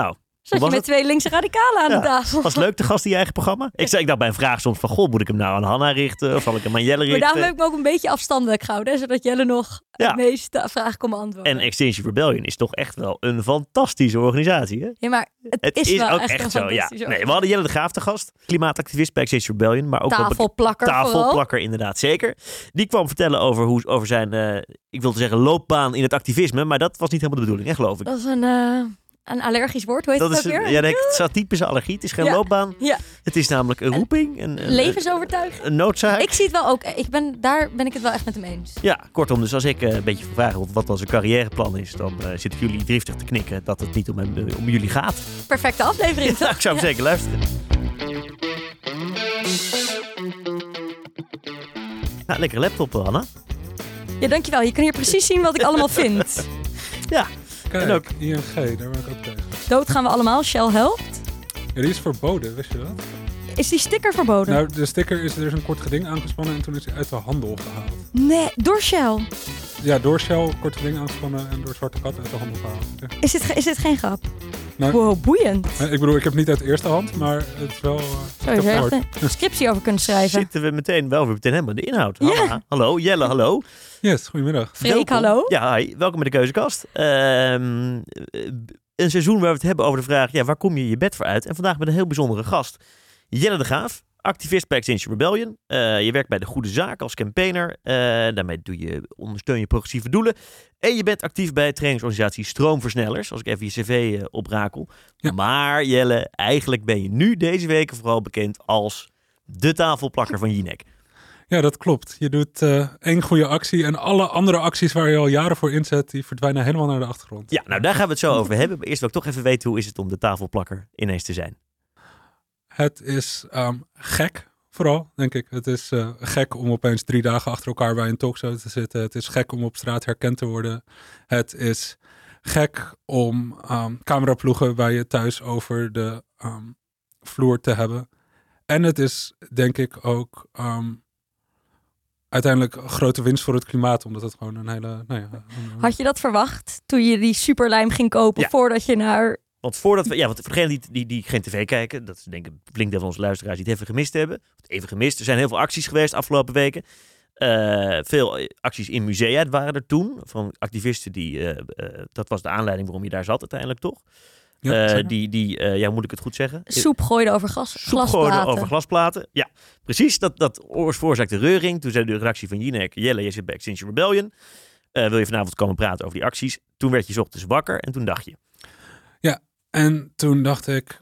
Nou, Zat je was met het? twee linkse radicalen aan Ja. de tafel. was leuk de gast in je eigen programma? Ik, zei, ik dacht bij een vraag soms van, goh, moet ik hem nou aan Hanna richten? Of zal ik hem aan Jelle Maar richten? daarom heb ik me ook een beetje afstandelijk gehouden. Zodat Jelle nog Ja. de meeste vragen kon beantwoorden. En Extinction Rebellion is toch echt wel een fantastische organisatie, hè? ja, maar het, Het is, is, wel ook echt, zo, ja. Nee, we hadden Jelle de Graaf te gast, klimaatactivist bij Extinction Rebellion, maar ook Tafelplakker vooral. tafelplakker inderdaad, zeker. Die kwam vertellen over, hoe, over zijn, eh, ik wilde zeggen loopbaan in het activisme, maar dat was niet helemaal de bedoeling, hè, geloof ik. Dat is een, eh, een allergisch woord. Hoe heet Dat het is ook een, weer? ja, het is een typische allergie. Het is geen Ja. loopbaan. Ja. Het is namelijk een roeping, een, een, Levensovertuiging. een noodzaak. Ik zie het wel ook. Ik ben, daar ben ik het wel echt met hem eens. Ja, kortom, dus als ik eh, een beetje vraag wat, wat dan zijn carrièreplan is, dan eh, zitten jullie driftig te knikken dat het niet om, hem, eh, om jullie gaat. Perfecte aflevering. Ja, ik zou hem zeker luisteren. Nou, lekkere laptop, Anna. Ja, dankjewel. Je kan hier precies zien wat ik allemaal vind. Ja, Kijk, En ook- ING, daar ben ik ook tegen. Dood gaan we allemaal. Shell helpt. Ja, die is verboden, wist je dat? Is die sticker verboden? Nou, de sticker is, er is een kort geding aangespannen en toen is hij uit de handel gehaald. Nee, door Shell. Ja, door Shell kort geding aangespannen en door Zwarte Kat uit de handel gehaald. Ja. Is dit, is dit geen grap? Wow, boeiend. Ik bedoel, ik heb het niet uit eerste hand, maar het is wel... eh, Zou ik je heb er echt gehoord. een scriptie over kunnen schrijven? zitten we meteen wel weer meteen helemaal in de inhoud. Ja. Hanna, Hallo, Jelle, hallo. Yes, goedemiddag. Freek, hallo. Ja, hi. Welkom bij de Keuzekast. Ehm, eh, een seizoen waar we het hebben over de vraag, ja, waar kom je je bed voor uit? En vandaag met een heel bijzondere gast. Jelle de Graaf, activist bij Extinction Rebellion. Eh, je werkt bij De Goede Zaak als campaigner. Eh, daarmee doe je, ondersteun je progressieve doelen. En je bent actief bij trainingsorganisatie Stroomversnellers, als ik even je cv eh, oprakel. Ja. Maar Jelle, eigenlijk ben je nu deze weken vooral bekend als de tafelplakker van Jinek. Ja, dat klopt. Je doet één goede actie en alle andere acties waar je al jaren voor inzet, die verdwijnen helemaal naar de achtergrond. Ja, nou daar gaan we het zo over hebben. Maar eerst wil ik toch even weten, hoe is het om de tafelplakker ineens te zijn? Het is ehm, gek, vooral, denk ik. Het is eh, gek om opeens drie dagen achter elkaar bij een talkshow te zitten. Het is gek om op straat herkend te worden. Het is gek om ehm, cameraploegen bij je thuis over de ehm, vloer te hebben. En het is, denk ik, ook uiteindelijk een grote winst voor het klimaat. Omdat het gewoon een hele... Nou ja, een- Had je dat verwacht toen je die superlijm ging kopen Ja. voordat je naar... Want voordat we, ja, want voor degenen die, die, die geen tv kijken, dat is denk ik flink deel van onze luisteraars die het even gemist hebben. Of Even gemist. Er zijn heel veel acties geweest de afgelopen weken. Eh, veel eh, acties in musea waren er toen. Van activisten die, eh, eh, dat was de aanleiding waarom je daar zat uiteindelijk toch? Ja, Eh, die, die eh, ja, hoe moet ik het goed zeggen? Soep gooide over gas, Soep gooiden glasplaten. over glasplaten. Ja, precies. Dat, dat oors- veroorzaakte reuring. Toen zei de redactie van Jinek, Jelle, je zit bij Extinction Rebellion. Eh, wil je vanavond komen praten over die acties? Toen werd je ochtends wakker en toen dacht je, En toen dacht ik,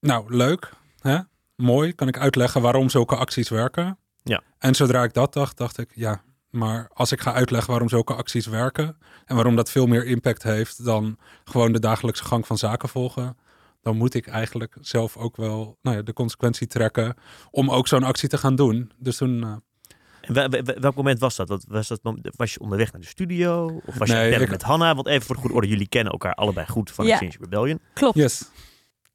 nou leuk, hè? mooi, kan ik uitleggen waarom zulke acties werken. Ja. En zodra ik dat dacht, dacht ik, ja, maar als ik ga uitleggen waarom zulke acties werken en waarom dat veel meer impact heeft dan gewoon de dagelijkse gang van zaken volgen, dan moet ik eigenlijk zelf ook wel nou ja, de consequentie trekken om ook zo'n actie te gaan doen. Dus toen, eh, En welk moment was dat? was, dat was je onderweg naar de studio? Of was je Nee, ik- met Hanna? Want even voor de goede orde, jullie kennen elkaar allebei goed van Ja. Rebellion. Klopt. yes.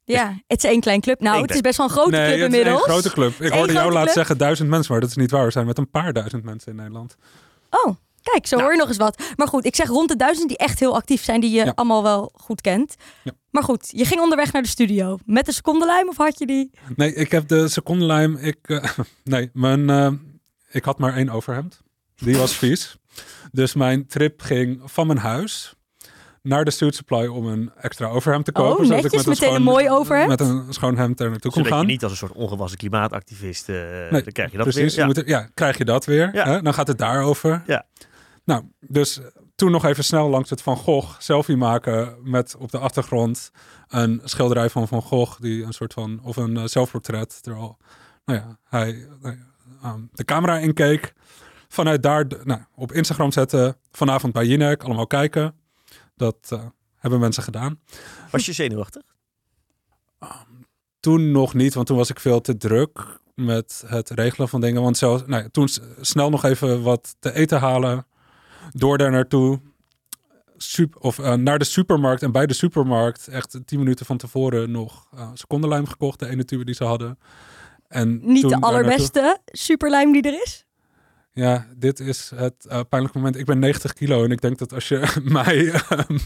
Ja, het is één klein club. Nou, Eén het is best wel een grote nee, club het is inmiddels. een grote club. Ik hoorde jou laten zeggen duizend mensen, maar dat is niet waar. We zijn met een paar duizend mensen in Nederland. Oh, kijk, zo Nou. hoor je nog eens wat. Maar goed, ik zeg rond de duizend die echt heel actief zijn, die je Ja. allemaal wel goed kent. Ja. Maar goed, je ging onderweg naar de studio. Met de secondenlijm of had je die? Nee, ik heb de secondenlijm. Ik, eh, nee, mijn, eh, ik had maar één overhemd. Die was vies. Dus mijn trip ging van mijn huis naar de Suit Supply om een extra overhemd te kopen. Oh, zodat netjes, ik met meteen een mooi overhemd. Met een schoon hemd er naartoe kon Zodat je gaan. niet als een soort ongewassen klimaatactivist, eh, Nee, dan krijg je dat Precies, weer. je moet, ja, krijg je dat weer. Ja. Hè? Dan gaat het daarover. Ja. Nou, dus toen nog even snel langs het Van Gogh selfie maken met op de achtergrond een schilderij van Van Gogh die een soort van of een eh, zelfportret terwijl nou ja, hij nou ja, ehm, de camera inkeek. Vanuit daar nou, op Instagram zetten. Vanavond bij Jinek, allemaal kijken. Dat eh, hebben mensen gedaan. Was je zenuwachtig? Toen nog niet, want toen was ik veel te druk met het regelen van dingen. Want zelfs, nou ja, toen snel nog even wat te eten halen. Door daar naartoe. Of eh, naar de supermarkt. En bij de supermarkt, echt tien minuten van tevoren, nog eh secondenlijm gekocht. De ene tube die ze hadden. En Niet toen de naartoe- allerbeste superlijm die er is? Ja, dit is het uh, pijnlijke moment. Ik ben 90 kilo en ik denk dat als je mij, um,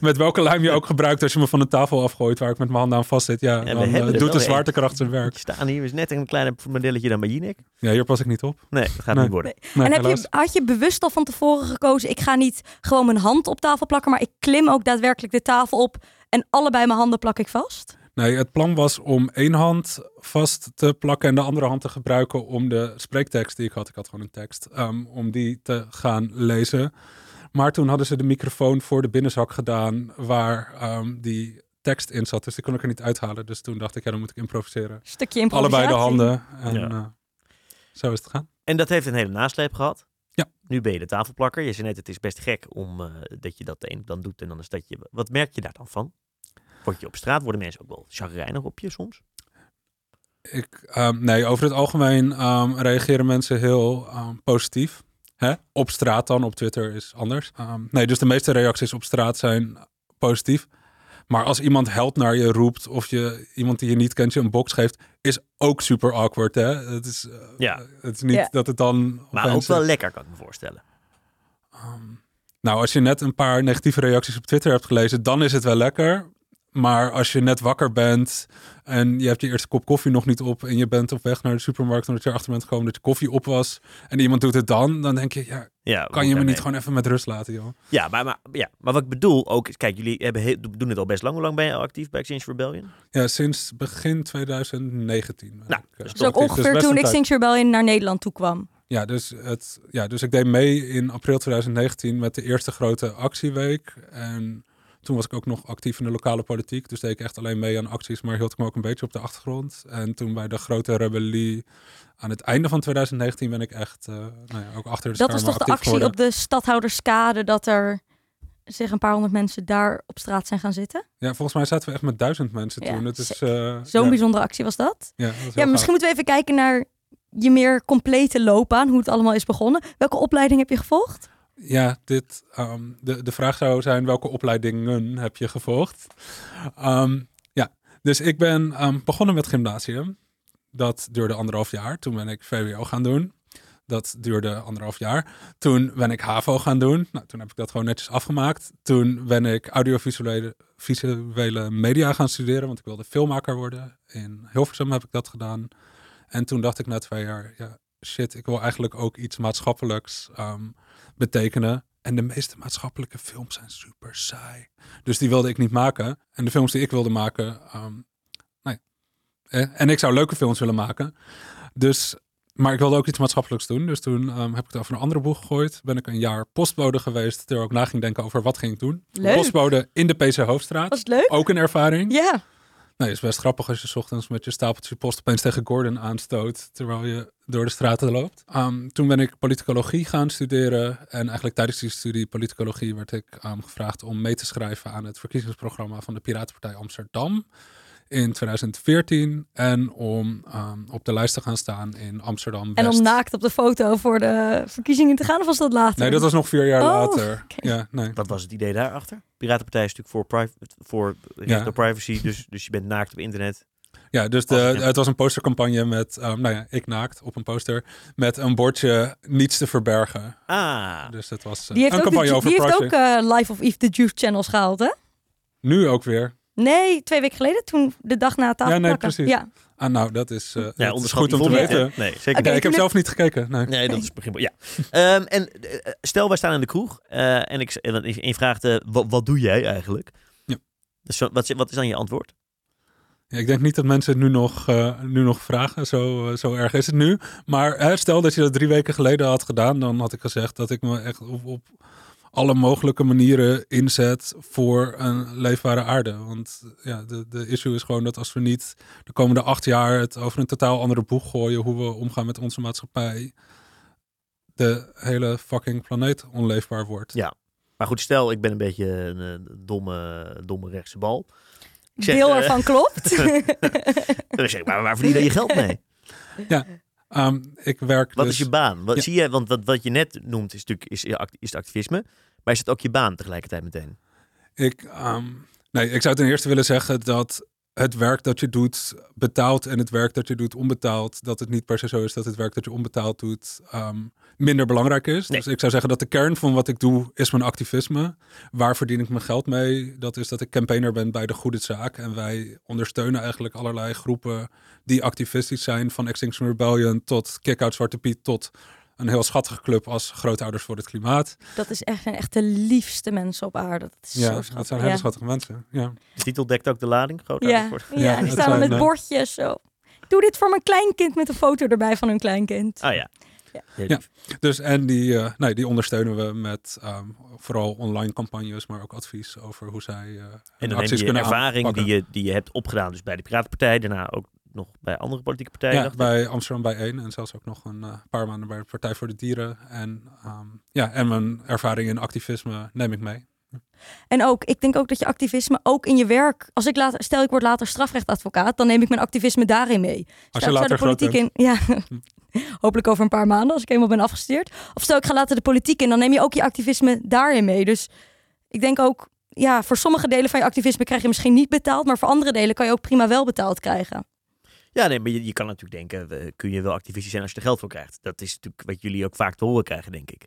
met welke lijm je ook gebruikt, als je me van de tafel afgooit waar ik met mijn handen aan vastzit, ja, ja dan uh, doet de zwaartekracht zijn werk. We staan hier is net een klein modelletje dan bij Jinek. Ja, hier pas ik niet op. Nee, dat gaat nee. niet worden. Nee. Nee, en heb je, had je bewust al van tevoren gekozen, ik ga niet gewoon mijn hand op tafel plakken, maar ik klim ook daadwerkelijk de tafel op en allebei mijn handen plak ik vast? Nee, het plan was om één hand vast te plakken en de andere hand te gebruiken om de spreektekst die ik had, ik had gewoon een tekst, um, om die te gaan lezen. Maar toen hadden ze de microfoon voor de binnenzak gedaan waar um, die tekst in zat. Dus die kon ik er niet uithalen. Dus toen dacht ik, ja, dan moet ik improviseren. Stukje improvisatie. Allebei de handen. En ja. uh, zo is het gaan. En dat heeft een hele nasleep gehad. Ja. Nu ben je de tafelplakker. Je zei net, het is best gek om uh, dat je dat de een dan doet en dan is dat je... Wat merk je daar dan van? Word je op straat, worden mensen ook wel chagrijnig op je soms? Ik, um, nee, over het algemeen um, reageren mensen heel um, positief. Hè? Op straat dan, op Twitter is anders. nee, dus de meeste reacties op straat zijn positief. Maar als iemand held naar je roept of je iemand die je niet kent je een box geeft, is ook super awkward. Hè? Het is, uh, ja. het is niet ja. dat het dan. Maar ook wel lekker, kan ik me voorstellen. nou, als je net een paar negatieve reacties op Twitter hebt gelezen, dan is het wel lekker. Maar als je net wakker bent en je hebt je eerste kop koffie nog niet op en je bent op weg naar de supermarkt omdat je erachter bent gekomen dat je koffie op was en iemand doet het dan, dan denk je, ja, ja kan je me niet gewoon even met rust laten, joh. Ja, maar, maar, ja, maar wat ik bedoel ook, kijk, jullie hebben heel, doen het al best lang. Hoe lang ben je al actief bij Extinction Rebellion? Ja, sinds begin 2019. Nou, ik, dus ook ongeveer dus toen Extinction Rebellion naar Nederland toe kwam. Ja dus, het, ja, dus ik deed mee in april 2019 met de eerste grote actieweek. En toen was ik ook nog actief in de lokale politiek. Dus deed ik echt alleen mee aan acties, maar hield ik me ook een beetje op de achtergrond. En toen bij de grote rebellie aan het einde van 2019 ben ik echt uh, nou ja, ook achter de Dat was toch de actie geworden. op de stadhouderskade dat er zich een paar honderd mensen daar op straat zijn gaan zitten? Ja, volgens mij zaten we echt met duizend mensen Ja, toen. Het is, uh, Zo'n ja, bijzondere actie was dat. Ja, dat was heel Ja, gaaf. misschien moeten we even kijken naar je meer complete loopbaan, hoe het allemaal is begonnen. Welke opleiding heb je gevolgd? Ja, dit, ehm, de, de vraag zou zijn welke opleidingen heb je gevolgd? Ehm, ja, dus ik ben ehm, begonnen met gymnasium. Dat duurde anderhalf jaar. Toen ben ik VWO gaan doen. Dat duurde anderhalf jaar. Toen ben ik HAVO gaan doen. Nou, toen heb ik dat gewoon netjes afgemaakt. Toen ben ik audiovisuele visuele media gaan studeren, want ik wilde filmmaker worden. In Hilversum heb ik dat gedaan. En toen dacht ik na twee jaar, ja, shit, ik wil eigenlijk ook iets maatschappelijks ehm, betekenen. En de meeste maatschappelijke films zijn super saai. Dus die wilde ik niet maken. En de films die ik wilde maken, ehm, nee. Eh, En ik zou leuke films willen maken. Dus, maar ik wilde ook iets maatschappelijks doen. Dus toen ehm, heb ik het over een andere boeg gegooid. Ben ik een jaar postbode geweest. Terwijl ik na ging denken over wat ging ik doen. Leuk. Postbode in de PC Hoofdstraat. Was leuk? Ook een ervaring. Ja. Nee, het is best grappig als je ochtends met je stapeltje post opeens tegen Gordon aanstoot terwijl je door de straten loopt. Um, toen ben ik politicologie gaan studeren en eigenlijk tijdens die studie politicologie werd ik um, gevraagd om mee te schrijven aan het verkiezingsprogramma van de Piratenpartij Amsterdam in 2014 en om um, op de lijst te gaan staan in Amsterdam En om naakt op de foto voor de verkiezingen te gaan, of was dat later? Nee, dat was nog vier jaar Oh, later. Ja, nee. Wat was het idee daarachter? Piratenpartij is natuurlijk voor, priv voor recht Ja. op privacy, dus, dus je bent naakt op internet. Ja, dus de, het was een postercampagne met, um, nou ja, ik naakt op een poster met een bordje niets te verbergen. Ah, Dus dat was uh, Die heeft een ook, campagne de, over die heeft ook eh, Life of Eve, the Juice channels gehaald, hè? Nu ook weer. Nee, twee weken geleden, toen de dag na het Ja, nee, precies. Ja, Ah, nou, dat is, uh, ja, dat is goed om te weten. Nee, zeker niet. Ja, ik heb zelf niet gekeken. Nee. Nee, dat is begin. Ja. Ehm, en eh, stel, wij staan in de kroeg eh, en ik en je vraagt, wat, wat doe jij eigenlijk? Ja. Dus wat, is- wat is dan je antwoord? Ja, ik denk niet dat mensen het nu nog, uh, nu nog vragen. Zo, uh, zo erg is het nu. Maar hè, stel dat je dat drie weken geleden had gedaan, dan had ik gezegd dat ik me echt op, op alle mogelijke manieren inzet voor een leefbare aarde. Want ja, de, de issue is gewoon dat als we niet de komende acht jaar het over een totaal andere boeg gooien, hoe we omgaan met onze maatschappij, de hele fucking planeet onleefbaar wordt. Ja. Maar goed, stel, ik ben een beetje een, domme, domme rechtse bal. Ik zeg, deel eh, ervan klopt. Dan zeg ik, maar waar verdien je je geld mee? Um, ik werk Wat dus, is je baan? Wat Ja. zie je? Want wat, wat je net noemt is natuurlijk is, is het activisme. Maar is het ook je baan tegelijkertijd meteen? Ik, ehm, nee, ik zou ten eerste willen zeggen dat het werk dat je doet betaald en het werk dat je doet onbetaald, dat het niet per se zo is dat het werk dat je onbetaald doet ehm, minder belangrijk is. Nee. Dus ik zou zeggen dat de kern van wat ik doe is mijn activisme. Waar verdien ik mijn geld mee? Dat is dat ik campaigner ben bij de Goede Zaak. En wij ondersteunen eigenlijk allerlei groepen die activistisch zijn. Van Extinction Rebellion tot Kick-Out Zwarte Piet tot een heel schattige club als Grootouders voor het Klimaat. Dat is echt, zijn echt de liefste mensen op aarde. Dat is zo Ja, schattig. dat zijn hele ja. schattige mensen. Ja. De titel dekt ook de lading. Groot Ja, antwoord. ja, Ja, die staan dan met eh, bordjes zo. Doe dit voor mijn kleinkind met een foto erbij van hun kleinkind. Ah ja. Ja. Dus en die, eh, nee, die ondersteunen we met ehm, vooral online campagnes, maar ook advies over hoe zij eh hun En dan acties je kunnen ervaring aanpakken. die je, die je hebt opgedaan. Dus bij de Piratenpartij. Daarna ook nog bij andere politieke partijen. Ja, dacht ik. bij Amsterdam bij één en zelfs ook nog een eh, paar maanden bij de Partij voor de Dieren. En, ehm, ja, en mijn ervaring in activisme neem ik mee. En ook, ik denk ook dat je activisme ook in je werk. Als ik later, stel ik word later strafrechtadvocaat, dan neem ik mijn activisme daarin mee. Als je later de politiek in. Ja, hopelijk over een paar maanden als ik eenmaal ben afgestudeerd. Of stel ik ga later de politiek in, dan neem je ook je activisme daarin mee. Dus ik denk ook, ja, voor sommige delen van je activisme krijg je misschien niet betaald, maar voor andere delen kan je ook prima wel betaald krijgen. Ja, nee, maar je, je kan natuurlijk denken, eh, kun je wel activistisch zijn als je er geld voor krijgt. Dat is natuurlijk wat jullie ook vaak te horen krijgen, denk ik.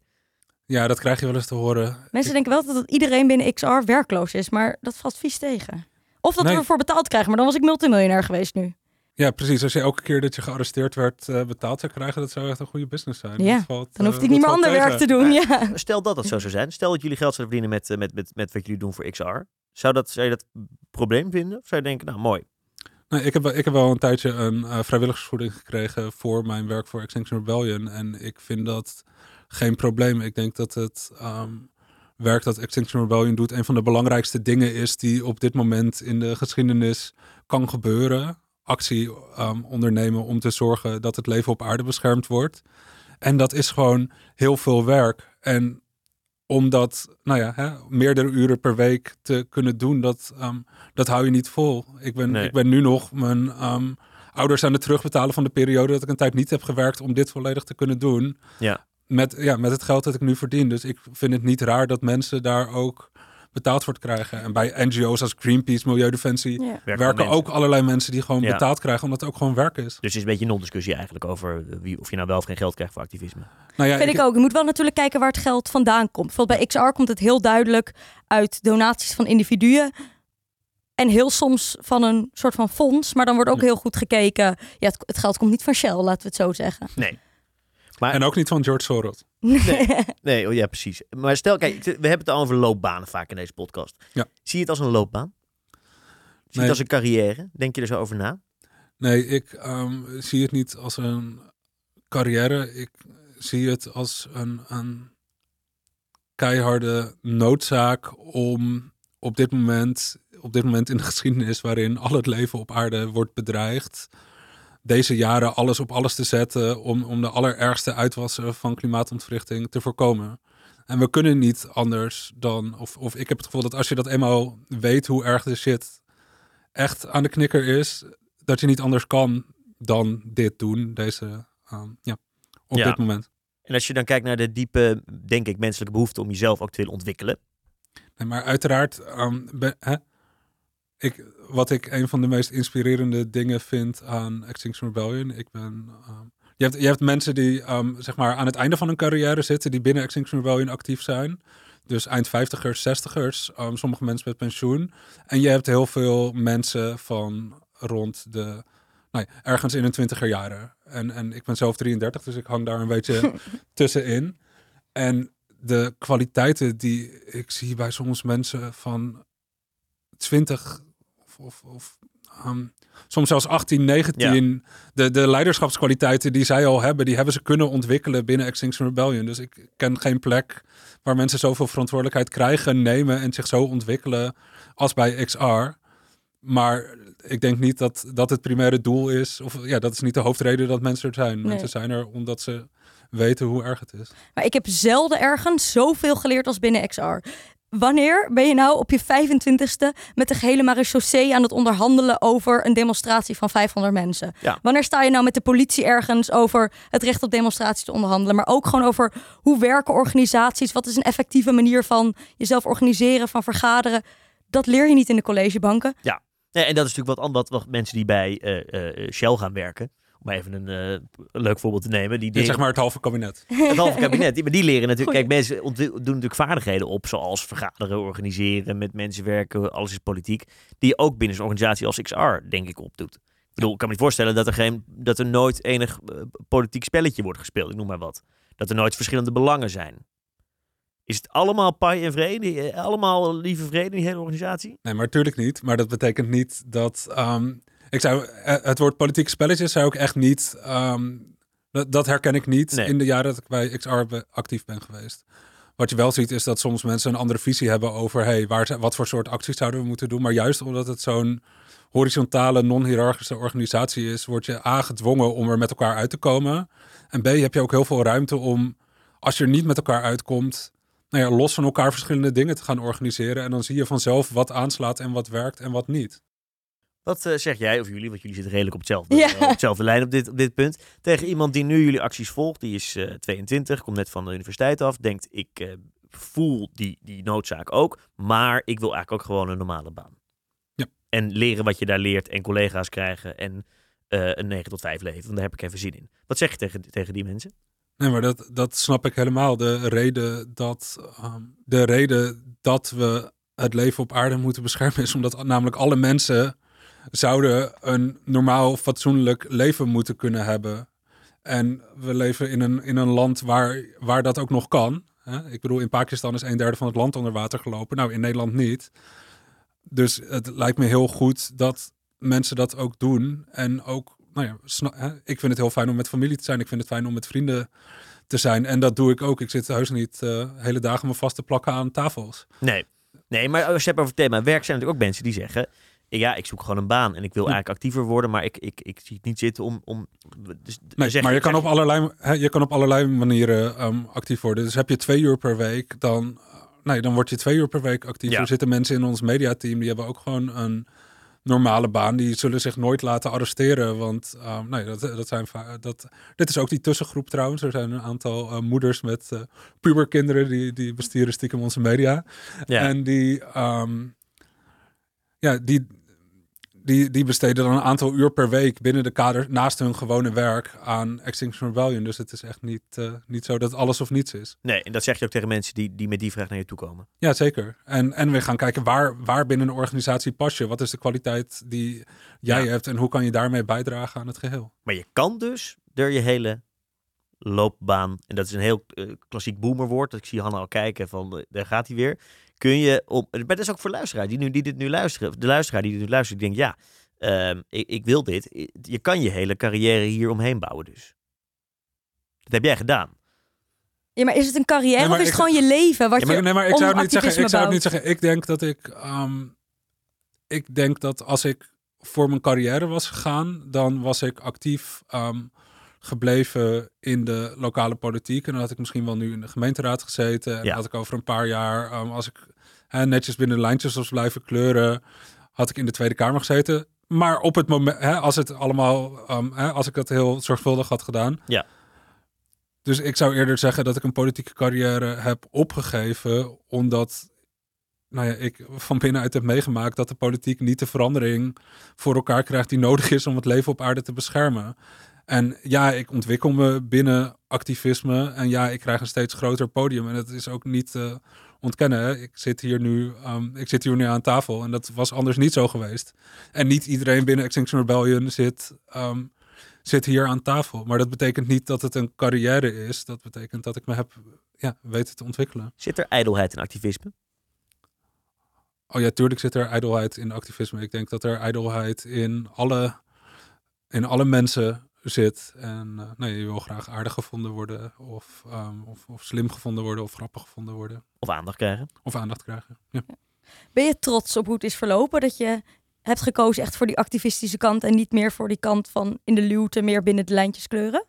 Ja, dat krijg je wel eens te horen. Mensen denken wel dat iedereen binnen XR werkloos is, maar dat valt vies tegen. Of dat Nee. we ervoor betaald krijgen, maar dan was ik multimiljonair geweest nu. Ja, precies. Als je elke keer dat je gearresteerd werd eh, betaald zou krijgen, dat zou echt een goede business zijn. Ja, Dat valt, Dan eh, hoefde ik niet meer ander werk te doen. Ja. Stel dat dat zo zou zijn. Stel dat jullie geld zouden verdienen met, eh, met, met, met wat jullie doen voor XR. Zou, dat, zou je dat probleem vinden? Of zou je denken, nou mooi. Nee, ik, heb, ik heb wel een tijdje een eh, vrijwilligersvergoeding gekregen voor mijn werk voor Extinction Rebellion. En ik vind dat geen probleem. Ik denk dat het ehm, werk dat Extinction Rebellion doet een van de belangrijkste dingen is die op dit moment in de geschiedenis kan gebeuren. Actie ehm, ondernemen om te zorgen dat het leven op aarde beschermd wordt. En dat is gewoon heel veel werk. En om dat, nou ja, hè, meerdere uren per week te kunnen doen, dat, ehm, dat hou je niet vol. Ik ben, Nee. ik ben nu nog mijn ehm, ouders aan het terugbetalen van de periode dat ik een tijd niet heb gewerkt om dit volledig te kunnen doen. Ja. Met, ja, met het geld dat ik nu verdien. Dus ik vind het niet raar dat mensen daar ook betaald voor krijgen. En bij NGO's als Greenpeace, Milieudefensie, Ja. Werken ook allerlei mensen die gewoon Ja. betaald krijgen, omdat het ook gewoon werk is. Dus het is een beetje een non-discussie eigenlijk over eh, wie, of je nou wel of geen geld krijgt voor activisme. Nou ja, Vind ik ook. Je moet wel natuurlijk kijken waar het geld vandaan komt. Bijvoorbeeld bij XR komt het heel duidelijk uit donaties van individuen. En heel soms van een soort van fonds. Maar dan wordt ook Ja. heel goed gekeken. Ja, het, het geld komt niet van Shell, laten we het zo zeggen. Nee. Maar, En ook niet van George Soros. nee, oh ja, precies. Maar stel, kijk, we hebben het al over loopbanen vaak in deze podcast. Ja. Zie je het als een loopbaan? Zie je Nee. het als een carrière? Denk je er zo over na? Nee, ik ehm, zie het niet als een carrière. Ik zie het als een, een keiharde noodzaak om op dit moment, op dit moment in de geschiedenis waarin al het leven op aarde wordt bedreigd, deze jaren alles op alles te zetten om, om de allerergste uitwassen van klimaatontwrichting te voorkomen. En we kunnen niet anders dan, of, of ik heb het gevoel dat als je dat eenmaal weet hoe erg de shit echt aan de knikker is, dat je niet anders kan dan dit doen, deze, ehm, ja, op Ja. dit moment. En als je dan kijkt naar de diepe, denk ik, menselijke behoefte om jezelf ook te willen ontwikkelen. Nee, maar uiteraard, ehm, ben- ik, wat ik een van de meest inspirerende dingen vind aan Extinction Rebellion, ik ben, ehm, je, hebt, je hebt mensen die ehm, zeg maar aan het einde van hun carrière zitten, die binnen Extinction Rebellion actief zijn. Dus eind 50ers, 60ers, ehm, sommige mensen met pensioen. En je hebt heel veel mensen van rond de, nou ja, ergens in hun twintiger jaren. En, en ik ben zelf 33, dus ik hang daar een beetje tussenin. En de kwaliteiten die ik zie bij soms mensen van 20 of, of, ehm, soms zelfs 18, 19, de, de leiderschapskwaliteiten die zij al hebben, die hebben ze kunnen ontwikkelen binnen Extinction Rebellion. Dus ik ken geen plek waar mensen zoveel verantwoordelijkheid krijgen, nemen en zich zo ontwikkelen als bij XR. Maar ik denk niet dat dat het primaire doel is. Of ja, dat is niet de hoofdreden dat mensen er zijn. Nee. Mensen zijn er omdat ze weten hoe erg het is. Maar ik heb zelden ergens zoveel geleerd als binnen XR. Wanneer ben je nou op je 25ste met de gehele marechaussee aan het onderhandelen over een demonstratie van 500 mensen? Ja. Wanneer sta je nou met de politie ergens over het recht op demonstraties te onderhandelen? Maar ook gewoon over hoe werken organisaties? Wat is een effectieve manier van jezelf organiseren, van vergaderen? Dat leer je niet in de collegebanken. Ja, en dat is natuurlijk wat, an- wat, wat mensen die bij eh, eh, Shell gaan werken. Om even een eh, leuk voorbeeld te nemen. Die zeg maar het halve kabinet. het halve kabinet. Die, maar die leren natuurlijk. Goeie. Kijk, mensen doen natuurlijk vaardigheden op, zoals vergaderen, organiseren, met mensen werken, alles is politiek. Die je ook binnen zo'n organisatie als XR, denk ik, opdoet. Ik bedoel, ik kan me niet voorstellen dat er, geen, dat er nooit enig eh, politiek spelletje wordt gespeeld, ik noem maar wat. Dat er nooit verschillende belangen zijn. Is het allemaal pai en vrede? Eh, Allemaal lieve vrede in die hele organisatie? Nee, maar natuurlijk niet. Maar dat betekent niet dat. ehm, ik zou, eh, het woord politieke spelletjes zou ik echt niet. ehm, dat, dat herken ik niet Nee. in de jaren dat ik bij XR be- actief ben geweest. Wat je wel ziet is dat soms mensen een andere visie hebben over hey, waar, wat voor soort acties zouden we moeten doen. Maar juist omdat het zo'n horizontale, non-hierarchische organisatie is, word je A gedwongen om er met elkaar uit te komen. En B heb je ook heel veel ruimte om, als je er niet met elkaar uitkomt, nou ja, los van elkaar verschillende dingen te gaan organiseren. En dan zie je vanzelf wat aanslaat en wat werkt en wat niet. Wat eh, zeg jij, of jullie, want jullie zitten redelijk op hetzelfde, Ja. eh, op hetzelfde lijn op dit, op dit punt, tegen iemand die nu jullie acties volgt, die is eh, 22, komt net van de universiteit af, denkt ik eh, voel die, die noodzaak ook, maar ik wil eigenlijk ook gewoon een normale baan. Ja. En leren wat je daar leert en collega's krijgen en eh, een 9 tot 5 leven, want daar heb ik even zin in. Wat zeg je tegen, tegen die mensen? Nee, maar dat, dat snap ik helemaal. De reden dat, ehm, de reden dat we het leven op aarde moeten beschermen is omdat namelijk alle mensen zouden een normaal, fatsoenlijk leven moeten kunnen hebben. En we leven in een, in een land waar, waar dat ook nog kan. Hè? Ik bedoel, in Pakistan is een derde van het land onder water gelopen. Nou, in Nederland niet. Dus het lijkt me heel goed dat mensen dat ook doen. En ook, nou ja, hè, ik vind het heel fijn om met familie te zijn. Ik vind het fijn om met vrienden te zijn. En dat doe ik ook. Ik zit heus niet eh, hele dagen me vast te plakken aan tafels. Nee. Nee, maar als je hebt over het thema werk, zijn natuurlijk ook mensen die zeggen... Ja, ik zoek gewoon een baan en ik wil Ja. eigenlijk actiever worden, maar ik, ik, ik zie het niet zitten om... om dus, Nee, zeg maar je kan, op allerlei, je kan op allerlei manieren ehm, actief worden. Dus heb je twee uur per week, dan, eh, nee, dan word je twee uur per week actief. Ja. Er zitten mensen in ons mediateam, die hebben ook gewoon een normale baan. Die zullen zich nooit laten arresteren, want ehm, nee, dat, dat zijn dat, dit is ook die tussengroep trouwens. Er zijn een aantal eh, moeders met eh, puberkinderen, die, die besturen stiekem onze media. Ja. En die, ehm, ja, die, die, die besteden dan een aantal uur per week binnen de kader naast hun gewone werk aan Extinction Rebellion. Dus het is echt niet, eh, niet zo dat alles of niets is. Nee, en dat zeg je ook tegen mensen die, die met die vraag naar je toe komen. Ja, zeker. En, en we gaan kijken waar, waar binnen een organisatie pas je. Wat is de kwaliteit die jij Ja. hebt en hoe kan je daarmee bijdragen aan het geheel? Maar je kan dus door je hele loopbaan, en dat is een heel eh, klassiek boomerwoord, ik zie Hanna al kijken van, eh, daar gaat hij weer. Kun je, op, maar dat is ook voor luisteraar die, nu, die dit nu luisteren, de luisteraar die dit nu luistert, die denkt, ja, ehm, ik, ik wil dit. Je kan je hele carrière hier omheen bouwen dus. Dat heb jij gedaan. Ja, maar is het een carrière Nee, of is het ik- gewoon je leven? Wat Ja, maar, je nee, maar ik om zou het niet zeggen. Ik zou het niet zeggen. Ik denk dat ik. ehm, ik denk dat als ik voor mijn carrière was gegaan, dan was ik actief ehm, gebleven in de lokale politiek. En dan had ik misschien wel nu in de gemeenteraad gezeten. En Ja. had ik over een paar jaar, ehm, als ik hè, netjes binnen de lijntjes was blijven kleuren, had ik in de Tweede Kamer gezeten. Maar op het moment, hè, als het allemaal, ehm, hè, als ik dat heel zorgvuldig had gedaan. Ja. Dus ik zou eerder zeggen dat ik een politieke carrière heb opgegeven, omdat nou ja, ik van binnenuit heb meegemaakt dat de politiek niet de verandering voor elkaar krijgt die nodig is om het leven op aarde te beschermen. En ja, ik ontwikkel me binnen activisme en ja, ik krijg een steeds groter podium en dat is ook niet te ontkennen. Hè. Ik zit hier nu, ehm, ik zit hier nu aan tafel en dat was anders niet zo geweest. En niet iedereen binnen Extinction Rebellion zit, ehm, zit hier aan tafel. Maar dat betekent niet dat het een carrière is. Dat betekent dat ik me heb ja, weten te ontwikkelen. Zit er ijdelheid in activisme? Oh ja, tuurlijk zit er ijdelheid in activisme. Ik denk dat er ijdelheid in alle, in alle mensen zit. En eh, nee, je wil graag aardig gevonden worden, of, ehm, of, of slim gevonden worden, of grappig gevonden worden, Of aandacht krijgen? of aandacht krijgen. Ja. Ben je trots op hoe het is verlopen? Dat je hebt gekozen echt voor die activistische kant en niet meer voor die kant van in de luwte, meer binnen de lijntjes kleuren?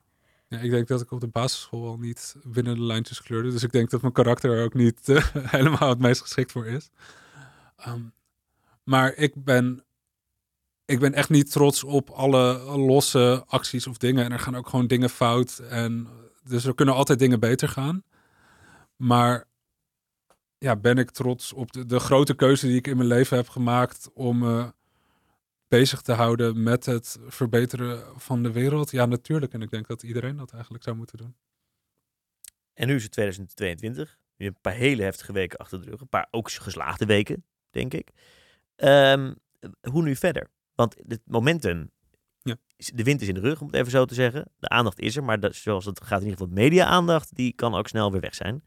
Ja, ik denk dat ik op de basisschool al niet binnen de lijntjes kleurde. Dus ik denk dat mijn karakter er ook niet helemaal het meest geschikt voor is. Ehm, maar ik ben, ik ben echt niet trots op alle losse acties of dingen. En er gaan ook gewoon dingen fout. En dus er kunnen altijd dingen beter gaan. Maar ja, ben ik trots op de, de grote keuze die ik in mijn leven heb gemaakt om me bezig te houden met het verbeteren van de wereld? Ja, natuurlijk. En ik denk dat iedereen dat eigenlijk zou moeten doen. En nu is het 2022. Je een paar hele heftige weken achter de rug. Een paar ook geslaagde weken, denk ik. Ehm, hoe nu verder? Want het momentum, Ja. de wind is in de rug, om het even zo te zeggen. De aandacht is er, maar dat, zoals het gaat in ieder geval, media-aandacht, die kan ook snel weer weg zijn.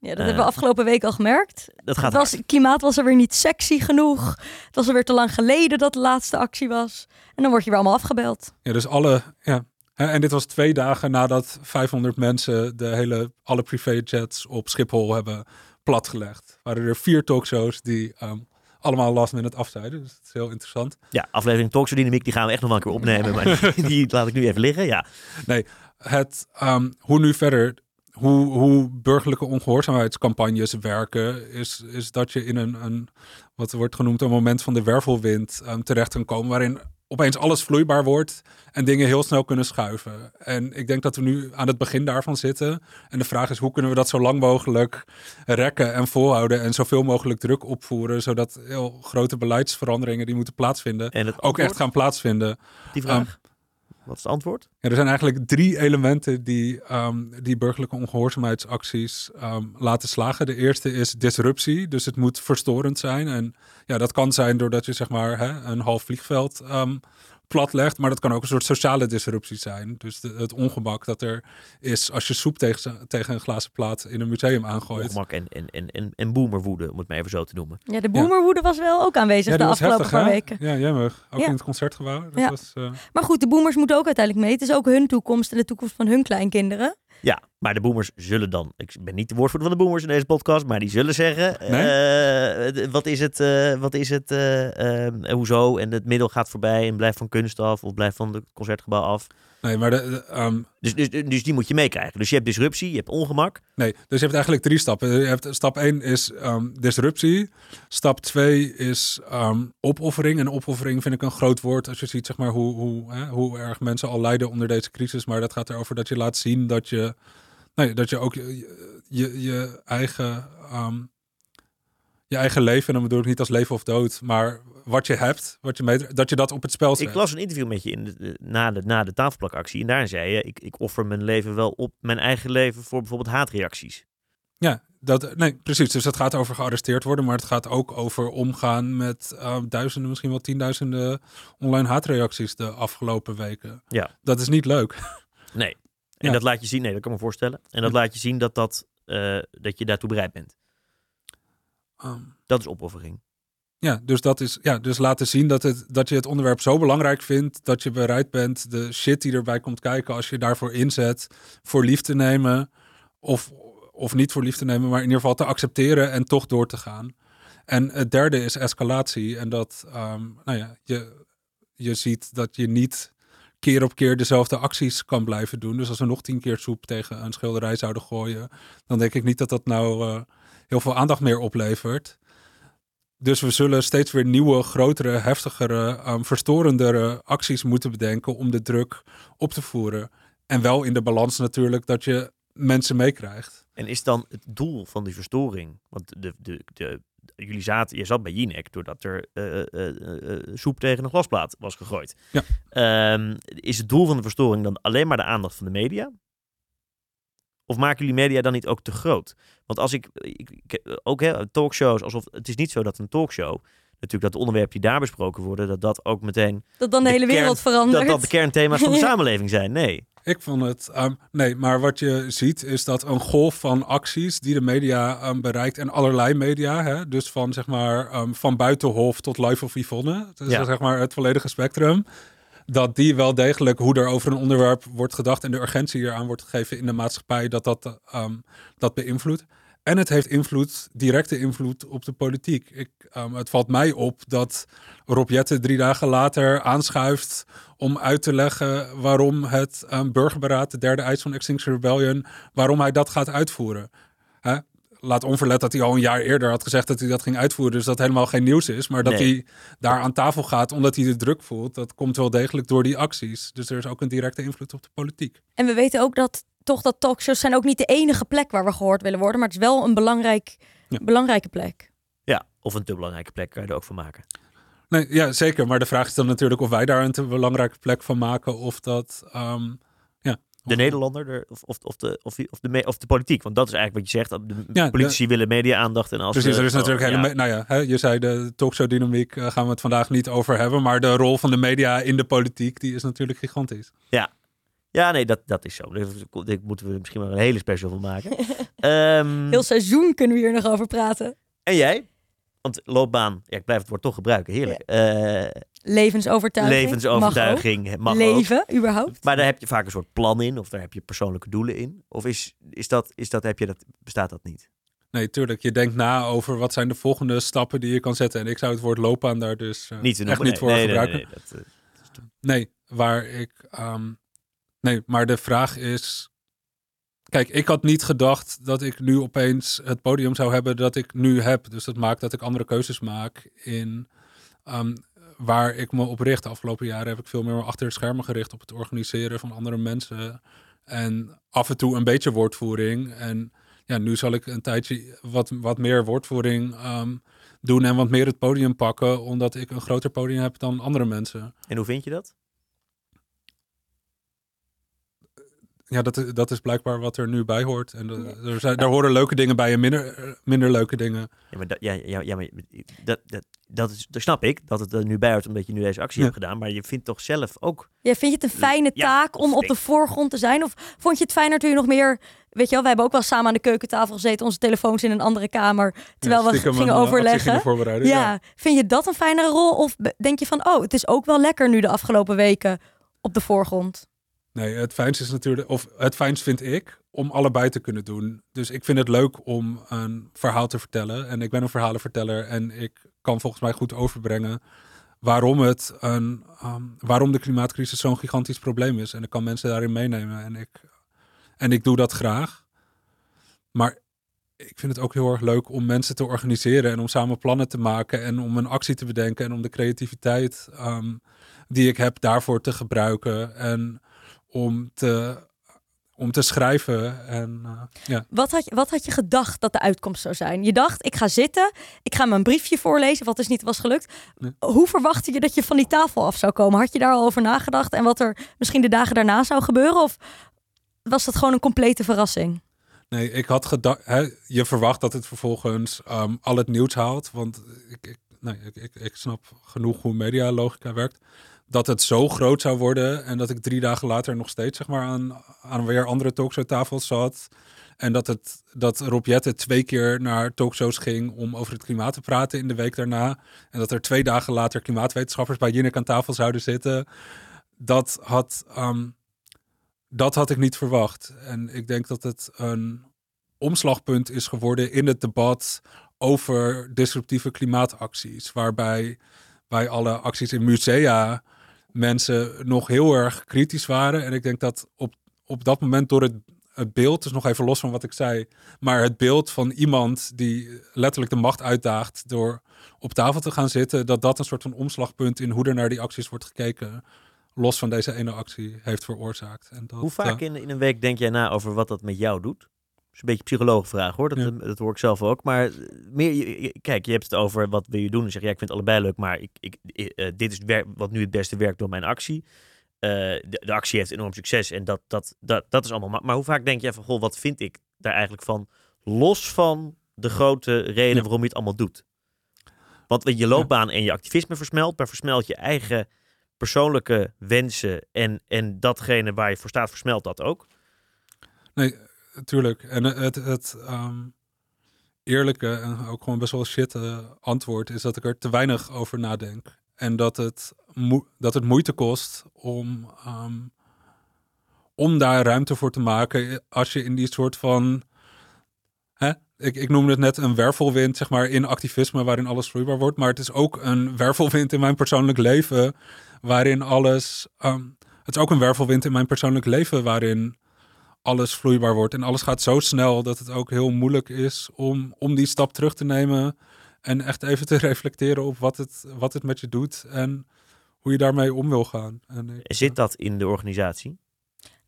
Ja, dat Eh. hebben we afgelopen week al gemerkt. Dat gaat Het was, klimaat was er weer niet sexy genoeg. Het was er weer te lang geleden dat de laatste actie was. En dan word je weer allemaal afgebeld. Ja, dus alle. Ja. Hè, En dit was twee dagen nadat 500 mensen de hele, alle privéjets op Schiphol hebben platgelegd. Waren er vier talkshows die ehm, allemaal last minute afzeiden. Dus dat is heel interessant. Ja, aflevering Talkshow-dynamiek, die gaan we echt nog wel een keer opnemen. Maar die, die laat ik nu even liggen, ja. Het, ehm, hoe nu verder, hoe, hoe burgerlijke ongehoorzaamheidscampagnes werken, is, is dat je in een, een, wat wordt genoemd, een moment van de wervelwind ehm, terecht kan komen, waarin opeens alles vloeibaar wordt en dingen heel snel kunnen schuiven. En ik denk dat we nu aan het begin daarvan zitten. En de vraag is, hoe kunnen we dat zo lang mogelijk rekken en volhouden en zoveel mogelijk druk opvoeren, zodat heel grote beleidsveranderingen die moeten plaatsvinden, ook echt gaan plaatsvinden. die vraag. Wat is het antwoord? Ja, er zijn eigenlijk drie elementen die, ehm, die burgerlijke ongehoorzaamheidsacties ehm, laten slagen. De eerste is disruptie, dus het moet verstorend zijn. En ja, dat kan zijn doordat je zeg maar hè, een half vliegveld ehm, platlegt, maar dat kan ook een soort sociale disruptie zijn. Dus de- het ongemak dat er is als je soep tegen, tegen een glazen plaat in een museum aangooit. Ongemak en, en, en, en, en boomerwoede, om het maar even zo te noemen. Ja, de boemerwoede was wel ook aanwezig de afgelopen heftig, paar weken. Ja, jemmig. Ook Ja. in het concertgebouw. Dat Ja. was, eh, Maar goed, de boomers moeten ook uiteindelijk mee. Het is ook hun toekomst en de toekomst van hun kleinkinderen. Ja, maar de boomers zullen dan... Ik ben niet de woordvoerder van de boomers in deze podcast, maar die zullen zeggen... eh, wat is het, eh, wat is het, eh, hoezo? En het middel gaat voorbij en blijft van kunst af of blijft van het concertgebouw af. Nee, maar de, de, ehm, Dus, dus, dus die moet je meekrijgen. Dus je hebt disruptie, je hebt ongemak. Nee, dus je hebt eigenlijk drie stappen. Je hebt, stap 1 is ehm, disruptie. Stap 2 is ehm, opoffering. En opoffering vind ik een groot woord als je ziet zeg maar, hoe, hoe, hè, hoe erg mensen al lijden onder deze crisis. Maar dat gaat erover dat je laat zien dat je, nee, dat je ook je, je, je eigen, je eigen leven, en dan bedoel ik niet als leven of dood, maar wat je hebt, wat je mee, dat je dat op het spel zet. Ik las een interview met je in de, na, de, na de tafelplakactie. En daarin zei je, ik, ik offer mijn leven wel op, mijn eigen leven, voor bijvoorbeeld haatreacties. Ja, dat, nee, precies. Dus het gaat over gearresteerd worden, maar het gaat ook over omgaan met eh, duizenden, misschien wel tienduizenden online haatreacties de afgelopen weken. Ja. Dat is niet leuk. Nee. En Ja. dat laat je zien, nee, dat kan ik me voorstellen. En dat laat je zien dat, dat, eh, dat je daartoe bereid bent. Ehm, Dat is opoffering. ja, dus dat is, ja, dus laten zien dat, het, dat je het onderwerp zo belangrijk vindt dat je bereid bent de shit die erbij komt kijken als je daarvoor inzet, voor lief te nemen of, of niet voor lief te nemen, maar in ieder geval te accepteren en toch door te gaan. En het derde is escalatie en dat, ehm, nou ja, je, je ziet dat je niet keer op keer dezelfde acties kan blijven doen. Dus als we nog tien keer soep tegen een schilderij zouden gooien, dan denk ik niet dat dat nou eh, heel veel aandacht meer oplevert. Dus we zullen steeds weer nieuwe, grotere, heftigere, ehm, verstorendere acties moeten bedenken om de druk op te voeren. En wel in de balans natuurlijk dat je mensen meekrijgt. En is dan het doel van die verstoring, want de, de, de, jullie zaten, je zat bij Jinek doordat er eh, soep tegen een glasplaat was gegooid. Ja. Ehm, is het doel van de verstoring dan alleen maar de aandacht van de media? Of maken jullie media dan niet ook te groot? Want als ik, ik, ik- ook hè, talkshows, alsof het is niet zo dat een talkshow, natuurlijk dat de onderwerpen die daar besproken worden, dat dat ook meteen, Dat dan de, De hele kern- wereld verandert. dat dat de kernthema's van de samenleving zijn. Nee. Ik vond het. ehm, nee, maar wat je ziet is dat een golf van acties die de media ehm, bereikt. En allerlei media. Hè, dus van zeg maar ehm, van buitenhof tot live of Yvonne. Dus Ja. zeg maar het volledige spectrum. Dat die wel degelijk hoe er over een onderwerp wordt gedacht. En de urgentie eraan wordt gegeven in de maatschappij. Dat dat, ehm, dat beïnvloedt. En het heeft invloed, directe invloed op de politiek. Ik, ehm, het valt mij op dat Rob Jetten drie dagen later aanschuift om uit te leggen waarom het ehm, burgerberaad, de derde eis van Extinction Rebellion, waarom hij dat gaat uitvoeren. Hè? Laat onverlet dat hij al een jaar eerder had gezegd dat hij dat ging uitvoeren, dus dat helemaal geen nieuws is. Maar dat Nee. hij daar aan tafel gaat omdat hij de druk voelt, dat komt wel degelijk door die acties. Dus er is ook een directe invloed op de politiek. En we weten ook dat toch dat talkshows zijn ook niet de enige plek waar we gehoord willen worden. Maar het is wel een belangrijk, Ja. belangrijke plek. Ja, of een te belangrijke plek kan je er ook van maken. Nee, ja, zeker. Maar de vraag is dan natuurlijk of wij daar een te belangrijke plek van maken. Of dat. ehm, De Nederlander er- of, of, of, de, of, die- of, de, of de politiek. Want dat is eigenlijk wat je zegt. De Ja, politici willen media-aandacht. En als Precies, de- er is natuurlijk oh, hele. ja. me- Nou ja, hè, je zei de talkshow-dynamiek. eh, gaan we het vandaag niet over hebben. Maar de rol van de media in de politiek. die is natuurlijk gigantisch. Ja, nee, dat, dat is zo. Daar daar moeten we misschien wel een hele special van maken. Ehm, Heel seizoen kunnen we hier nog over praten. En jij? Want loopbaan, ja, ik blijf het woord toch gebruiken, heerlijk. Eh, Levensovertuiging. levensovertuiging Mag mag ook. ook. Leven, überhaupt. Maar daar heb je vaak een soort plan in, of daar heb je persoonlijke doelen in. Of is, is dat, is dat, heb je dat, bestaat dat niet? Nee, tuurlijk. Je denkt na over wat zijn de volgende stappen die je kan zetten. En ik zou het woord loopbaan daar dus eh, Niet echt noemen. niet voor nee, nee, gebruiken. nee, nee, dat, eh, Nee, waar ik. ehm, nee, maar de vraag is. Kijk, ik had niet gedacht dat ik nu opeens het podium zou hebben dat ik nu heb. Dus dat maakt dat ik andere keuzes maak in ehm, waar ik me op richt. De afgelopen jaren heb ik veel meer achter de schermen gericht op het organiseren van andere mensen. En af en toe een beetje woordvoering. En ja, nu zal ik een tijdje wat, wat meer woordvoering ehm, doen en wat meer het podium pakken, omdat ik een groter podium heb dan andere mensen. En hoe vind je dat? Ja, dat, is- dat is blijkbaar wat er nu bij hoort. En de- er zijn, daar horen leuke dingen bij en minder, eh, minder leuke dingen. Ja, maar, dat, ja, ja, ja, maar dat, dat, dat, is, dat snap ik, dat het er nu bij hoort omdat je nu deze actie Ja. hebt gedaan. Maar je vindt toch zelf ook... Ja, vind je het een fijne Ja, taak om op ik- de voorgrond te zijn? Of vond je het fijner toen je nog meer... Weet je wel, we hebben ook wel samen aan de keukentafel gezeten. Onze telefoons in een andere kamer. Terwijl Ja, we gingen eh, overleggen. gingen voorbereiden. Ja. vind je dat een fijnere rol? Of denk je van, oh, het is ook wel lekker nu de afgelopen weken op de voorgrond? Nee, het fijnst is natuurlijk, of het fijnst vind ik, om allebei te kunnen doen. Dus ik vind het leuk om een verhaal te vertellen. En ik ben een verhalenverteller en ik kan volgens mij goed overbrengen waarom, het een, ehm, waarom de klimaatcrisis zo'n gigantisch probleem is. En ik kan mensen daarin meenemen. En ik, en ik doe dat graag. Maar ik vind het ook heel erg leuk om mensen te organiseren en om samen plannen te maken en om een actie te bedenken en om de creativiteit ehm, die ik heb daarvoor te gebruiken en om te, om te schrijven. En eh, ja, Wat had, je, wat had je gedacht dat de uitkomst zou zijn? Je dacht, ik ga zitten, ik ga mijn briefje voorlezen, wat dus niet was gelukt. Nee. Hoe verwachtte je dat je van die tafel af zou komen? Had je daar al over nagedacht en wat er misschien de dagen daarna zou gebeuren? Of was dat gewoon een complete verrassing? nee, ik had gedacht, hè, je verwacht dat het vervolgens ehm, al het nieuws haalt, want ik, ik, nee, ik, ik, ik snap genoeg hoe medialogica werkt. Dat het zo groot zou worden en dat ik drie dagen later nog steeds zeg maar, aan, aan weer andere talkshowtafels zat. En dat, het, dat Rob Jetten twee keer naar talkshows ging om over het klimaat te praten in de week daarna. En dat er twee dagen later klimaatwetenschappers bij Jinek aan tafel zouden zitten. Dat had, ehm, dat had ik niet verwacht. En ik denk dat het een omslagpunt is geworden in het debat over disruptieve klimaatacties. Waarbij bij alle acties in musea mensen nog heel erg kritisch waren. En ik denk dat op, op dat moment door het, het beeld, dus nog even los van wat ik zei, maar het beeld van iemand die letterlijk de macht uitdaagt door op tafel te gaan zitten, dat dat een soort van omslagpunt in hoe er naar die acties wordt gekeken, los van deze ene actie, heeft veroorzaakt. En dat, Hoe vaak eh, in, in een week denk jij na over wat dat met jou doet? Is een beetje psychologenvraag hoor, dat, Ja. dat hoor ik zelf ook. Maar meer, je- je- kijk, je hebt het over wat wil je doen. En zeg je, ja, ik vind het allebei leuk, maar ik, ik, eh, dit is werk, wat nu het beste werkt door mijn actie. Eh, de, de actie heeft enorm succes en dat, dat, dat, dat is allemaal. Maar, maar hoe vaak denk jij van, goh, wat vind ik daar eigenlijk van? Los van de grote reden Ja. waarom je het allemaal doet. Want je, je loopbaan en je activisme versmelt, maar versmelt je eigen persoonlijke wensen en, en datgene waar je voor staat, versmelt dat ook. Nee, tuurlijk. En het, het ehm, eerlijke en ook gewoon best wel shit eh, antwoord is dat ik er te weinig over nadenk. En dat het, dat het moeite kost om, ehm, om daar ruimte voor te maken als je in die soort van... Hè? Ik, ik noemde het net een wervelwind, zeg maar, in activisme waarin alles vloeibaar wordt. Maar het is ook een wervelwind in mijn persoonlijk leven waarin alles... ehm, het is ook een wervelwind in mijn persoonlijk leven waarin alles vloeibaar wordt. En alles gaat zo snel dat het ook heel moeilijk is om, om die stap terug te nemen. En echt even te reflecteren op wat het, wat het met je doet. En hoe je daarmee om wil gaan. En ik, Zit dat in de organisatie?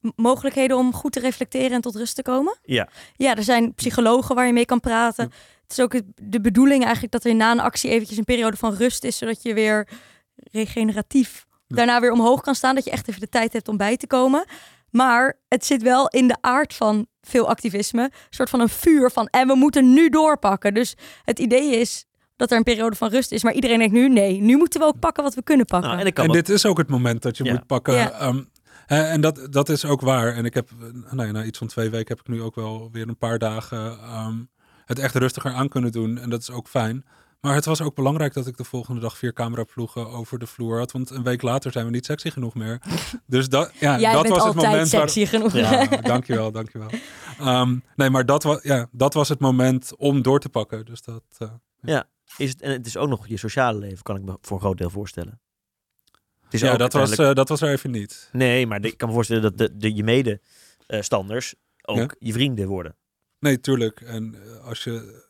M- mogelijkheden om goed te reflecteren en tot rust te komen? Ja. Ja, er zijn psychologen waar je mee kan praten. Het is ook het- de bedoeling eigenlijk dat er na een actie eventjes een periode van rust is, zodat je weer regeneratief Ja. daarna weer omhoog kan staan, dat je echt even de tijd hebt om bij te komen. Maar het zit wel in de aard van veel activisme, een soort van een vuur van en we moeten nu doorpakken. Dus het idee is dat er een periode van rust is, maar iedereen denkt nu nee, nu moeten we ook pakken wat we kunnen pakken. Nou, en ik kan En dit is ook het moment dat je Ja. moet pakken. Ja. ehm, hè, en dat, dat is ook waar. En ik heb, eh, nou ja, na iets van twee weken heb ik nu ook wel weer een paar dagen ehm, het echt rustiger aan kunnen doen. En dat is ook fijn. Maar het was ook belangrijk dat ik de volgende dag vier cameraploegen over de vloer had. Want een week later zijn we niet sexy genoeg meer. Dus dat, ja, Jij dat bent was het altijd moment waar, sexy genoeg. Ja. ja, dankjewel, dankjewel. Ehm nee, maar dat was, ja, dat was het moment om door te pakken. Dus dat, eh, is het, en het is ook nog je sociale leven, kan ik me voor een groot deel voorstellen. Het is ja, dat was, eh, dat was er even niet. Nee, maar ik kan me voorstellen dat de, de, je medestanders ook Ja. je vrienden worden. Nee, tuurlijk. En eh, als je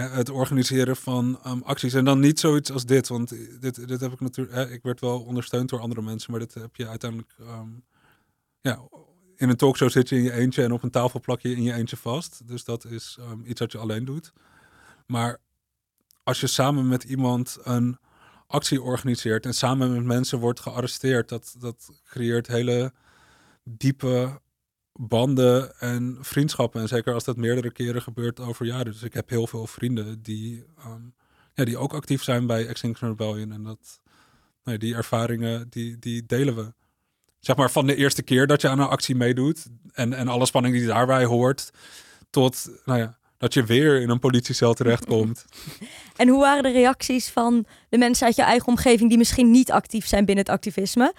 het organiseren van ehm, acties en dan niet zoiets als dit, want dit, dit heb ik natuurlijk, hè, ik werd wel ondersteund door andere mensen, maar dit heb je uiteindelijk, ehm, ja, in een talkshow zit je in je eentje en op een tafel plak je in je eentje vast. Dus dat is ehm, iets wat je alleen doet. Maar als je samen met iemand een actie organiseert en samen met mensen wordt gearresteerd, dat, dat creëert hele diepe banden en vriendschappen. En zeker als dat meerdere keren gebeurt over jaren. Dus ik heb heel veel vrienden die, ehm, ja, die ook actief zijn bij Extinction Rebellion. En dat, nee, die ervaringen, die, die delen we. Zeg maar van de eerste keer dat je aan een actie meedoet. En, en alle spanning die daarbij hoort. Tot, nou ja, dat je weer in een politiecel terechtkomt. En hoe waren de reacties van de mensen uit je eigen omgeving die misschien niet actief zijn binnen het activisme?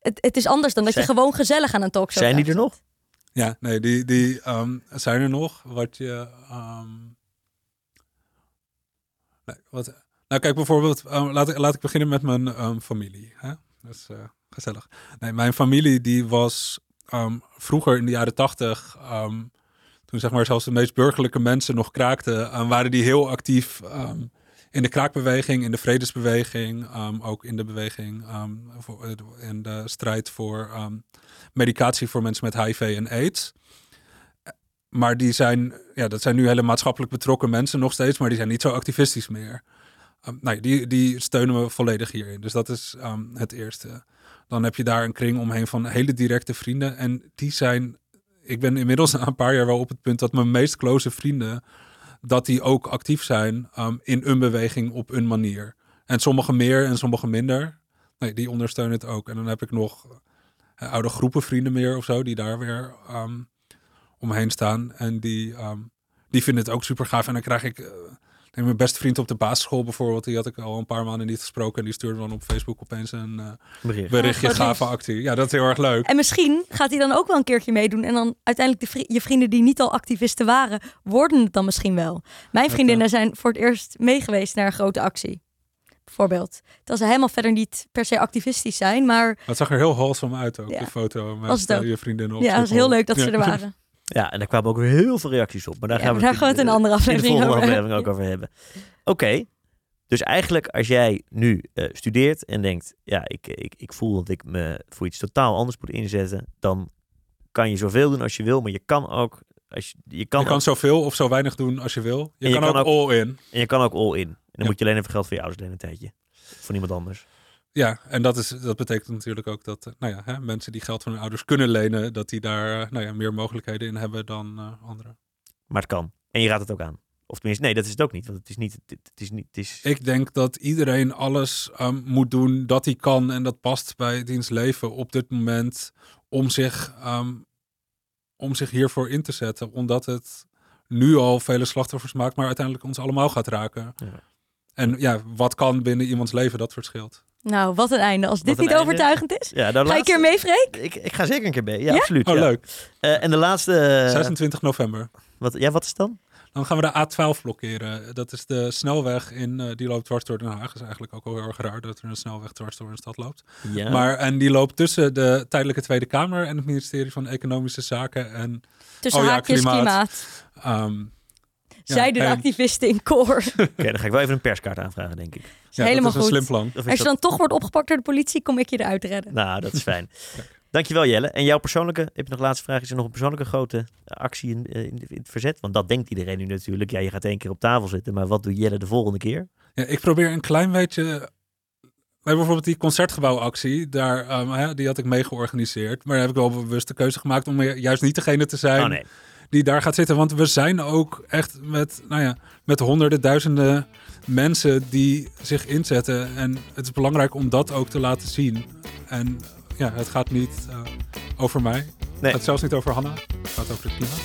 Het, het is anders dan dat Zijn- je gewoon gezellig aan een talkshow Zijn die er nog? Ja, nee, die, die ehm, zijn er nog. Wat je. ehm, nee, wat, nou, kijk bijvoorbeeld. ehm, laat, ik, laat ik beginnen met mijn familie. Hè? Dat is eh, gezellig. Nee, mijn familie die was vroeger in de jaren tachtig. toen zeg maar zelfs de meest burgerlijke mensen nog kraakten. ehm, waren die heel actief. In de kraakbeweging, in de vredesbeweging, ehm, ook in de beweging, ehm, voor, eh, in de strijd voor ehm, medicatie voor mensen met HIV en AIDS. Maar die zijn, ja, dat zijn nu hele maatschappelijk betrokken mensen nog steeds, maar die zijn niet zo activistisch meer. Um, nee, die, die steunen we volledig hierin. Dus dat is het eerste. Dan heb je daar een kring omheen van hele directe vrienden. En die zijn, ik ben inmiddels na een paar jaar wel op het punt dat mijn meest close vrienden, dat die ook actief zijn ehm, in een beweging op een manier. En sommigen meer en sommigen minder. Nee, die ondersteunen het ook. En dan heb ik nog eh, oude groepen vrienden meer of zo, die daar weer ehm, omheen staan. En die, ehm, die vinden het ook super gaaf. En dan krijg ik, eh, denk mijn beste vriend op de basisschool bijvoorbeeld, die had ik al een paar maanden niet gesproken. En die stuurde dan op Facebook opeens een eh, Bericht. berichtje, wat gave actie. Ja, dat is heel erg leuk. En misschien gaat hij dan ook wel een keertje meedoen. En dan uiteindelijk de vri- je vrienden die niet al activisten waren, worden het dan misschien wel. Mijn Dat, vriendinnen zijn voor het eerst meegeweest naar een grote actie. Bijvoorbeeld. Dat ze helemaal verder niet per se activistisch zijn. Maar Het zag er heel wholesome uit ook, Ja. de foto met Was het eh, ook. je vriendin op ja, het is heel leuk dat ze Ja. er waren. Ja, en daar kwamen ook weer heel veel reacties op. Maar daar Ja, gaan we, maar daar gaan we het in een andere in de aflevering volgende over aflevering ook over hebben. Oké, dus eigenlijk als jij nu eh, studeert en denkt, ja, ik, ik, ik voel dat ik me voor iets totaal anders moet inzetten, dan kan je zoveel doen als je wil, maar je kan ook, als je, je kan, Je kan ook- zoveel of zo weinig doen als je wil. Je, kan, kan ook, ook- all in. en je kan ook all in. En dan Ja. moet je alleen even geld voor je ouders lenen een tijdje. Van iemand anders. Ja, en dat, is, dat betekent natuurlijk ook dat eh, nou ja, hè, mensen die geld van hun ouders kunnen lenen, dat die daar eh, nou ja, meer mogelijkheden in hebben dan eh, anderen. Maar het kan. En je raadt het ook aan. Of tenminste, nee, dat is het ook niet. Want het is niet, het, is niet, het is... Ik denk dat iedereen alles ehm, moet doen dat hij kan en dat past bij diens leven op dit moment om zich, ehm, om zich hiervoor in te zetten. Omdat het nu al vele slachtoffers maakt, maar uiteindelijk ons allemaal gaat raken. Ja. En ja, wat kan binnen iemands leven, dat verschilt. Nou, wat een einde. Als dit niet einde. overtuigend is. Ja, Ga je een laatste- keer mee, Freek? Ik, ik ga zeker een keer mee. Ja, Ja? absoluut. Oh, ja. leuk. Eh, en de laatste... eh, 26 november. wat, ja, wat is het dan? Dan gaan we de A12 blokkeren. Dat is de snelweg in, eh, die loopt dwars door Den Haag. Dat is eigenlijk ook wel heel erg raar dat er een snelweg dwars door een stad loopt. Ja. Maar, en die loopt tussen de tijdelijke Tweede Kamer en het ministerie van Economische Zaken. En Tussen Oh ja, haakjes klimaat. klimaat. ehm, Zeiden de en- activisten in koor. Oké, dan ga ik wel even een perskaart aanvragen, denk ik. ja, helemaal dat is een goed. slim plan. Als je dat- dan toch wordt opgepakt door de politie, kom ik je eruit redden. Nou, dat is fijn. Dankjewel Jelle. En jouw persoonlijke, heb je nog laatste vraag? Is er nog een persoonlijke grote actie in, in, in het verzet? Want dat denkt iedereen nu natuurlijk. Ja, je gaat één keer op tafel zitten, maar wat doet Jelle de volgende keer? Ja, ik probeer een klein beetje. We hebben bijvoorbeeld die concertgebouwactie, daar, um, die had ik mee georganiseerd. Maar daar heb ik wel bewust de keuze gemaakt om juist niet degene te zijn oh, nee. Die daar gaat zitten. Want we zijn ook echt met, nou ja, met honderden, duizenden mensen die zich inzetten. En het is belangrijk om dat ook te laten zien. En ja, het gaat niet uh, over mij. Nee. Het gaat zelfs niet over Hanna. Het gaat over het klimaat.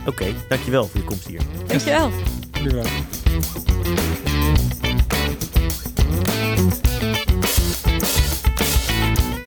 Oké, okay, dankjewel voor je komst hier. Dankjewel. Dankjewel.